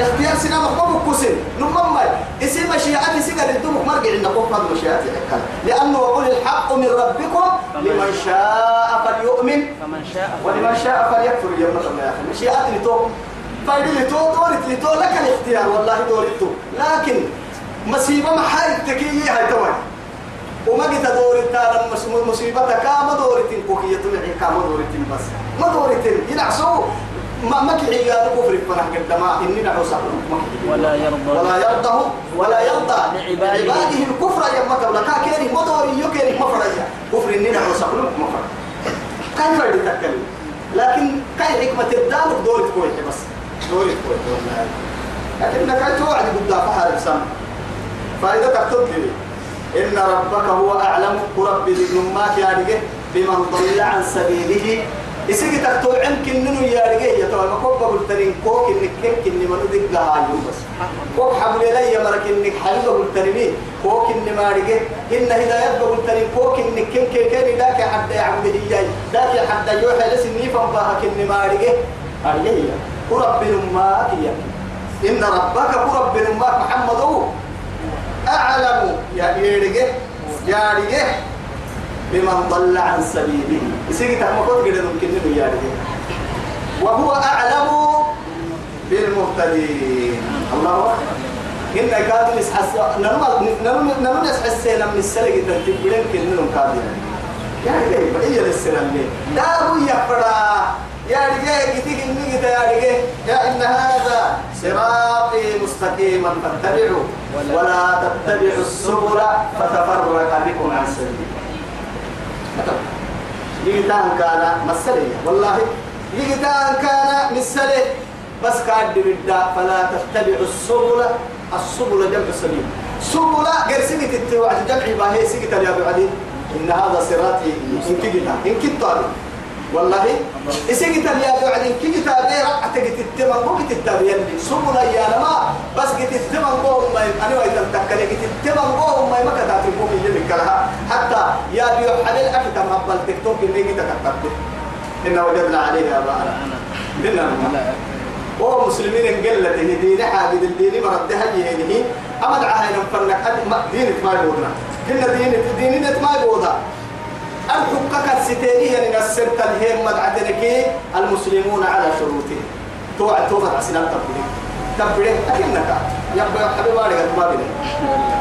اختيار سيدنا محمد كوسن نمم ما اسم مشيئتي سيدنا الدمك مرجع إن قوم قد مشيئتي حكا لأنه وقل الحق من ربكم. لمن شاء فليؤمن. فمن شاء ولمن شاء فليكفر. يا الله يا أخي. مشيئتي لتو. فايدي لتو. دورت لتو. لك الاختيار. والله دورت لكن مصيبة ما حايد تكيي هاي توي وما قلت دور التالم مصيبة كام دورت كوكية تلعي كام دورت بس. ما دورت ينعسو. ما ما كي قال كفر فنح قدما إني نعوس ولا يرضى. ولا يرضى ولا يرضى. لعباده. الكفر يا مكة ولا كاكيري ما دوري يكيري ما فرجع كفر إني نعوس ما فرجع كيف يتكلم. لكن كاي حكمة الدار دورت كويس بس. دورت كويس والله. لكنك توعد قدام فحال السماء فإذا تكتب إن ربك هو أعلم ربي ابن ماك يا رجال بمن ضل عن سبيله. إسيك تكتب عنك إنه يا رجال يا ترى ما كوب قلت لي كوك إنك كيك إني ما ندق لها بس. كوك حبل لي مرك إنك حلو قلت لي كوك إني ما رجال إن هداية قلت لي كوك إنك كيك كيك ذاك حد يعبد لي ذاك حد يوحى لسني فنباهك إني ما رجال أريه رب ماك يا. إن ربك رب ماك محمد هو. أعلم يا يرجع يا رجع بمن ضل عن سبيله. يسيك تحمقات قد ممكن إنه يا رجع وهو أعلم بالمهتدين. الله أكبر. إن كادوا يسحس نرمى نرمى نرمى يسحسنا من السلق تنتبهين كنهم كادين يا رجع بقية للسلام ليه هو يفرا. يا رجال كتير إنك يا رجال. يا إن هذا صراطي مستقيما فاتبعوا ولا تتبعوا السبل فتفرق بكم عن سبيله. يجتان كان مسلية والله يجتان كان مسلية بس كاد بدا فلا تتبعوا السبل. السبل جمع السبيل سبل غير سكت التوعد جمع. باهي سكت يا ابو علي إن هذا صراطي. إن كنت إن كنت والله. إسي كتاب يا بعد كي كتاب رقعت قت التمن مو قت التابين سبنا يا لما بس قت التمن قوم ما أنا ويت التكل قت التمن قوم ما ما كتاب القوم يجي كلها. حتى يا بيو حلال أكتر ما بل تكتب اللي قت كتبت إن وجدنا عليها بقى دنا وهو مسلمين قلة دين حاجة الدين مردها يهيه أمد عهنا فنك دينك ما يبودنا كنا دينك دينك ما يبودها الحقك الستينية من السرت الهيم مدعتنك المسلمون على شروطه. توعد توعد عسنا تبريك تبريك أكنك. يبقى يا حبيب عليك بني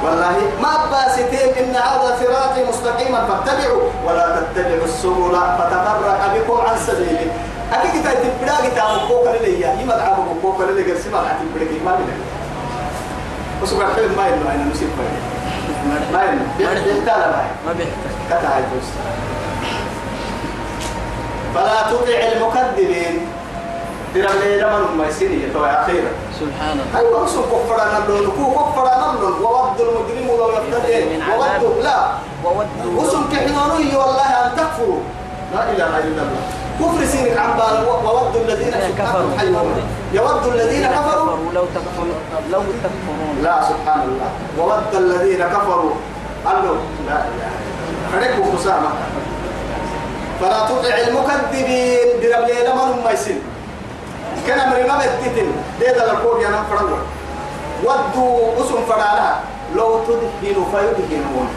والله ما باستين إن هذا صراطي مستقيما. فاتبعوا. ولا تتبعوا السبل. فتفرق بكم عن سبيله. أكيد تامو كوكا للي. تعامو كوكا للي. قرسي ما تعتبرك ما بني وسبع حلم ما يبنى أنا نسيب بني ما ما بيحتاج فلا تطع المكذبين ترى لي لما ما يسيني تو أخيرا سبحان الله أيوه وصل كفر نبلون كو كفر نبلون وود المجرم لو يفتدي من عذاب. وود لا وودوا وصل كحنوني والله ان تكفروا لا اله الا الله كفر سينك عن بال وود الذين كفروا. يود الذين كفروا لو تكفرون لو تكفرون لا سبحان الله وود الذين كفروا قالوا لا اله فرقوا خسامة فلا تطع المكذبين درب ليلة من ما يسن كان أمر ما بتتن ديدا الكور يا نم فرنوا ودوا اسم فرالها لو تدهنوا فيدهنون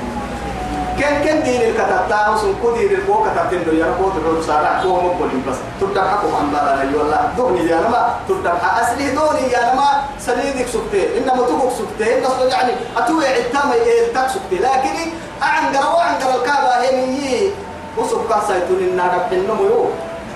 كان كان دين الكتاب تاوسن كدير الكو كتابتين دو يانا كو تدور سارع كو مقبولين بس تبدأ حكم عن بالا يولا دوني يا نما تبدأ أصلي دوني يا نما سليدك سكتي إنما تبوك سكتي أصلا يعني أتوي عتام إيه تك سكتي لكن أعنقر وأعنقر الكعبة هي من يي وسب كاسايتون النار بحنمو يو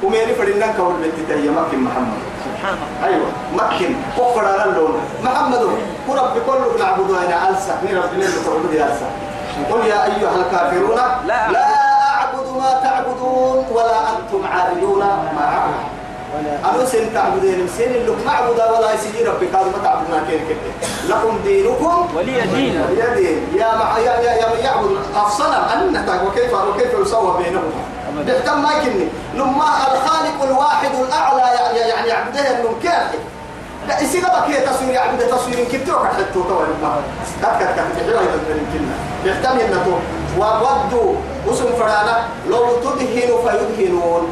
وميري فرنان كول بنتي مكين محمد سبحان الله أيوه مكن كفر على اللون محمد ورب كله نعبد أنا السا من رب ليل تعبد يا السا قل يا أيها الكافرون لا. لا أعبد ما تعبدون ولا أنتم عابدون ما أعبد. أنا سن تعبدين سن اللي معبود ولا يسجي ربك هذا ما تعبدنا كيف كيف. لكم دينكم ولي دين. يا دين. يا مع يا يا يا يعبد أفصنا أن وكيف وكيف يسوى بينهم. بيحتم ما يكني. لما الخالق الواحد الأعلى يعني يعني يعبده إنه كافي لا بقى كي تصوير يعبد تصوير يمكن توقع حتى تو ما كت كت كت تحيوا هذا يمكن بيحتم إنه تو وودوا وسم فرانا لو تدهنوا فيدهنون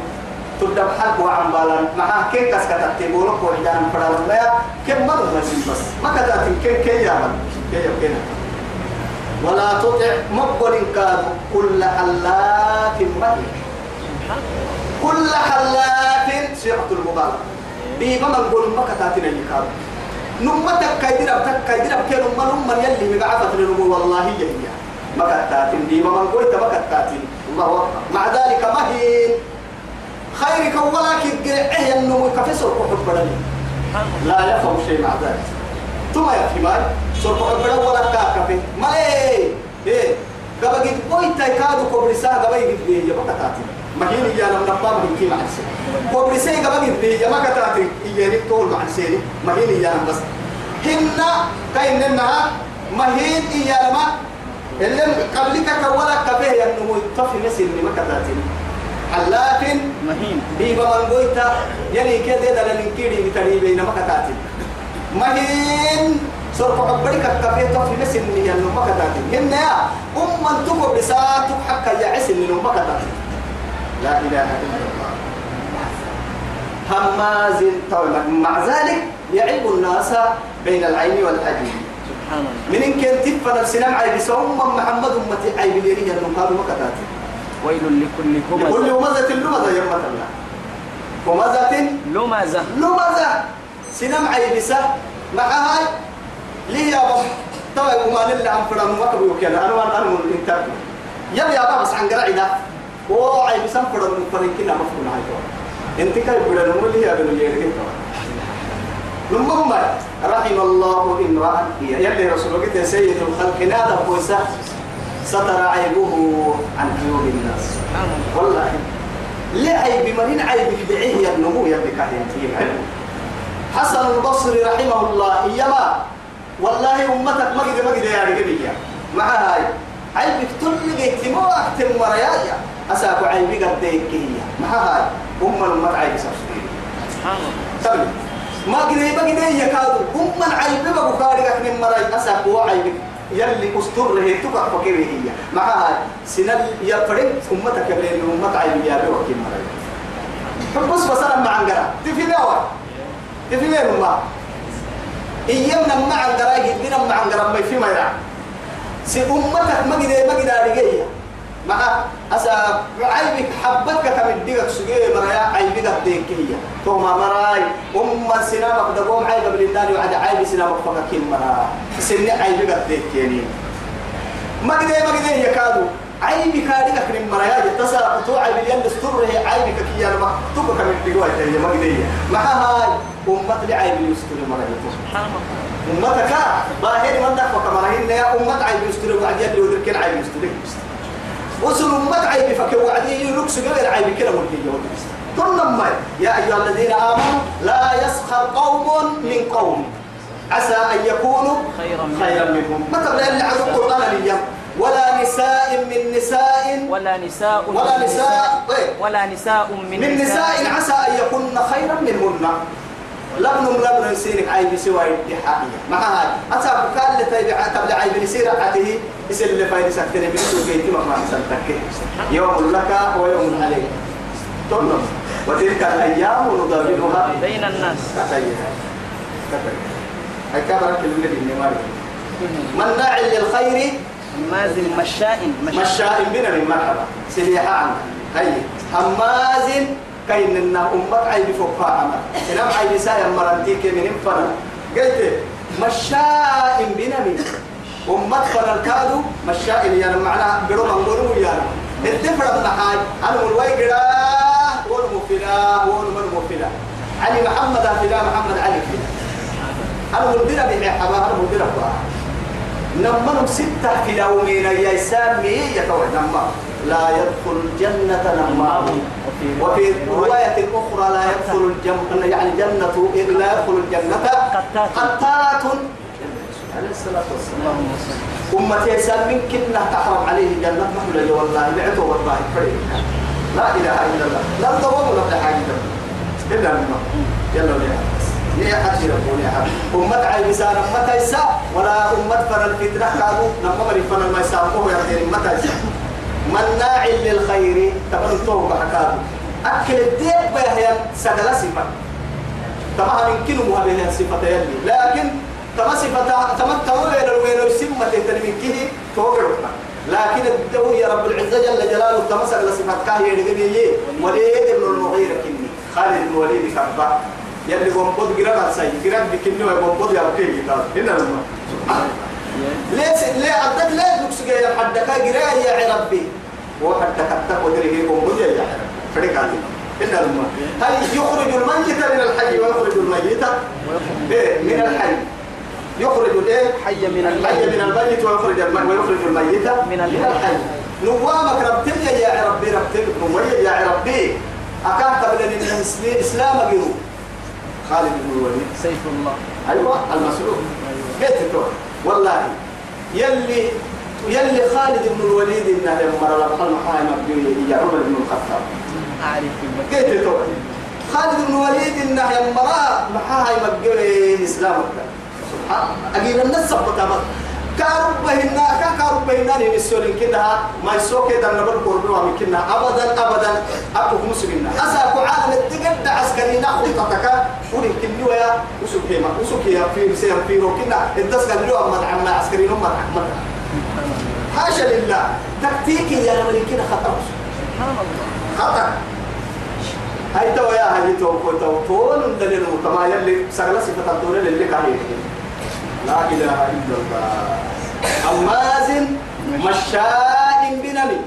تبدا بحق وعم بالا مع كين كاس كتا تقولوا كو جان فرانا لا كم مرة بس بس ما كذا كين كين يا من كين كين ولا تطع مقبل كاد كل حلاف مهين كل حلاف صيغة المبالغة بيما من قول ما كتاتنا يكاد نمتك كيدرب تك كيدرب كي نم نم يلي مقعفة لنمو والله هي هي ما كتاتين بيما من قول ما كتاتين الله أكبر مع ذلك مهين خيرك ولا كيقرعه النمو كفسر وحب بدني لا يفهم شيء مع ذلك. ثم يفهم هاي سوف أبدا ولا كاكفي ما إيه؟ إيه؟ قبل قد بوي تايكادو كوبريسا قبل قد بيه يا بكتاتي ما هي نيجي أنا منباب من كي معسى كوبريسا قبل قد بيه يا ما كتاتي يجي تقول معسى ما هي نيجي أنا بس. هنا كاين نيجي أنا ما اللي قبلك كولا كفيه يا نمو طفي نسي اللي ما كتاتي حلاف مهين. بيبا من قويتا يلي كده ده لنكيري بتري بين مكتاتي مهين. سوف عبرك الكفيه طفي بس إن هي النوم مكتاتي هن يا أم من تقو بساتك حكا يا عس اللي نوم مكتاتي لا إله إلا الله. هماز طويل مع ذلك يعيب الناس بين العين الله من إن كان تفن السنام عيب سوم محمد أمتي عيب ليري النوم قالوا مكتاتي. ويل لكل كل همزة همزة لمزة يمة الله. همزة لمزة. لمزة. سنم عيبسة مع هاي ليه يا بابا؟ طبعا وما نلا عن فرام وكبي وكذا أنا وأنا أنا الإنتاج يلا يا بابا بس عن قرعي ده هو عيبسة فرام فرين كنا مفهوم هاي أنت كاي بدر نقول لي يا بنو يركن تو. لما رحم الله امرأ يلي رسول الله سيد الخلق نادى بوسا ستر عيبه عن عيوب الناس. والله. لا عيب مرين عيب بدعيه يا النمو يا ابن علم حسن البصري رحمه الله إيما. والله قد ما قد يا رجلية مع هاي عيب كتل جيت مو أكتم مرايا أساكو عيب قد هي مع هاي أم الأمة عيب سبحان سبحان الله ما قد ما قد يكادو أم العيب بقى كارجك من مرايا أساكو عيب. يلي أستر هي تقع فكيف هي؟ مع هاي سنل يفرق. أمتك بين أمة عيب يا بي وكيل مرايا بس بس أنا مع عنقرة تفي نوع تفي وين ما إيامنا مع عنقرة يدينا مع عنقرة ما في ما يرى سي ما قد ما قد أرجعية مع أسا عيبك حبتك كم ديك سجى مرايا عيبك ديك هي توما مراي أم سنامك دقوم عيب قبل الدار وعد عيب سنامك فككين مرا سن عيبك ديك يعني ما قد ما قد يكادوا عيبك هذه أكرم مرايا تسا توعى باليد استره عيبك كي أنا ما تبقى من بجوا تهي ما قدية مع هاي أمة لعيب يستر مرايا سبحان الله أمتك باهر من دفع كمراهن يا أمة عيب يستر وعد يد ودرك العيب يستر وصل أمة عيب فك وعدي يلوكس غير عيب كلا مرهي ثم ما يا أيها الذين آمنوا لا يسخر قوم من قوم. عسى أن يكونوا خيرا منهم. خيرا منهم. ما تبدأ اللي عن القرآن اليوم. ولا نساء من نساء. ولا نساء ولا من نساء. إيه؟ ولا نساء من, من نساء. عسى أن يكون خيرا منهن. لبن لبن سيرك عيب سوى الدحائية مع هاي أصاب لتبع تبع عيب سير عته يسل اللي فايد سكتني من سوق يتم ما سنتك يوم لك ويوم عليك. تنم وتلك الأيام نداولها بين الناس. كتيها كتيها هاي كبرت اللي بالنمار مناع للخير. مازن مشاء. مشاء بنا من مرحبا. سليحة عنا هي هماز كاين لنا أمك عيب فوقها عمل إنام عيب سايا مرنتيك من انفرن قلت مشاء بنا من أمك فرن كادو مشاء يعني معناها برو منقولوا يعني الدفر من حاج أنا من ويقرا والمفلا والمفلا علي محمد فلا محمد علي فلا أنا مدير بحبا أنا مدير بحبا نمنهم ستة يا سامي يتوى نما لا يدخل الجنة نمام وفي رواية أخرى لا يدخل الجنة يعني جنة لا يدخل الجنة قتات. عليه الصلاة والسلام. أمتي سال من كنا تحرم عليه جنة محمد والله بعته والله. فريق لا إله إلا الله. لا دوام ولا حاجة. إلا الله يلا ليه حاجة ربوني حاجة أمة عيب سار أمة يسا ولا أمة فر الفتنة كانوا نما مري فر ما يسامحه يا أمة يسا مناع للخير. تمن توبة حكاته. أكل الدين بيهيا سجل صفة. طبعا يمكن مهابين صفة يلي. لكن تما صفة تما تما بين الوين والسمة تهتني كه توقعنا لكن الدو يا رب العزة جل جلاله تما سجل صفة كاهي يدقني وليد بن المغيرة كني. خالد بن وليد كبا. يلي بومبود جرب ساي جرب بكني وبومبود يا بكي كتاب هنا لما ليش ليه عدك ليه نقص جاي؟ حدك جرا يا ربي وحدك حتى ودري بومبود يا رب فريق عليه إن الماء هل يخرج الميت من الحي ويخرج الميت إيه؟ من الحي. يخرج الايه حي من الحي من الميت ويخرج الميت ويخرج الميت من الحي. نوامك ربتني يا ربي ربتك نوية يا ربي أكان قبل أن أجيرو خالد بن الوليد. سيف الله. أيوة المسلوب. بيت الدور والله. يلي يلي خالد بن الوليد إنه لما رأى الحلم حايم يا عمر بن الخطاب. قلت تو خالد بن الوليد انه يا مرا محاها يمجر اسلامك سبحان أجيب الناس سبتا بس كارب بهنا كا كارب بهنا ني مسولين كده ما يسوق كده نبر قربوا من كنا ابدا ابدا ابو مسلمنا اساكو عالم التقد عسكري ناخذ تتكا ولين كني ويا وسوق هما وسوق يا في سير في روكنا الدس قال له ما عم عسكري هم ما حاشا لله تكتيكي يا كده خطر سبحان الله خطر هاي تو يا هاي تو تو تون دليل كما يلي سغلا صفة الدولة اللي كان لا إله إلا الله. أماز مشاء بنمي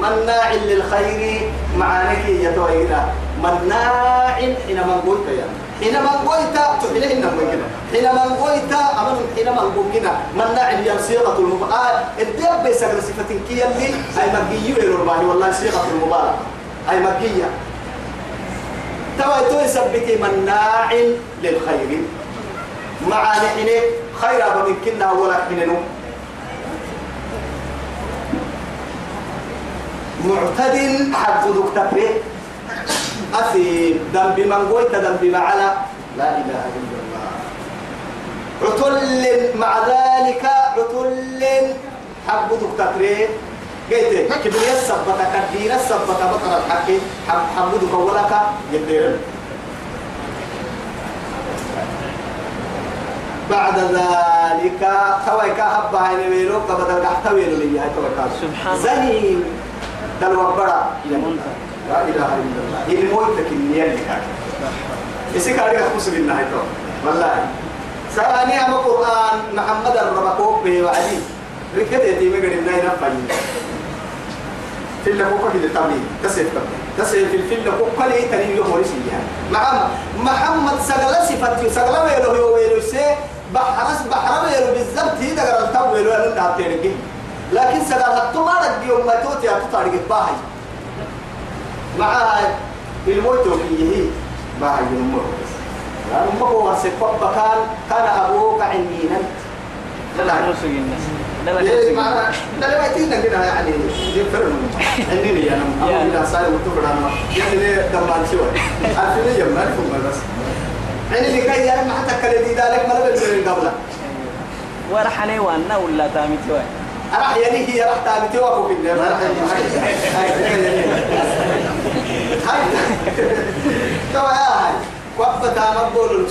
مناع للخير معانك يتوينا مناع حينما قلت يا. حينما قلت تحيله إنما قلت. حينما قلت أمن حينما قلت. مناع هي صيغة المبالغة الدب بيسغل صفة كي يلي أي مجيء الرباني والله صيغة المبالغة أي مجيء توا تو يثبتي مناع للخير. مع نحن خير من كنا ولا حننو معتد حق دكتور أثيم ذنب من قلت ذنب معنا. لا إله إلا الله. عتل مع ذلك عتل حق دكتور قلت كبرياء السبتة كدين السبتة بطل الحق. حمدك ولك يدير بعد ذلك تويك هبا هاي ويلو قبل القحت ويلو لي هاي تويك سبحان الله. زين دل وبرا. لا إله إلا الله. الموت لك النيل يسيك عليك خمس بالله هاي تو والله. سأني أما قرآن. محمد الربكوب به وعدي. ركض يتيمي قد الناي نفعي. في اللي كوكا كده تمرين تسيف تمرين تسيف في الفيلم كوكا لي تاني يوم يعني محمد. محمد سجل صفات. سجل ويلو ويلو سي. بحرس بحر ويلو بالضبط هي دقر التو ويلو أنا نعطيه لكن سجل هتو ما رد يوم ما توتي هتو طارق باهي مع الموت فيه باهي الموت يعني ما هو سكوب كان أبوك عنينا لا لا لا لا إيه لا لا يتينا كده يعني أنا يا. أنا لا متفر أنا يعني شوي عارفين يوم ما نفهم بس عندي كي يا رب حتى كل ذلك ما لبس قبلة. ورح عليه وأنا ولا تامتي وأنا راح يليه هي راح تعمل توقف بالله ما راح توا هاي وقفت عم بقول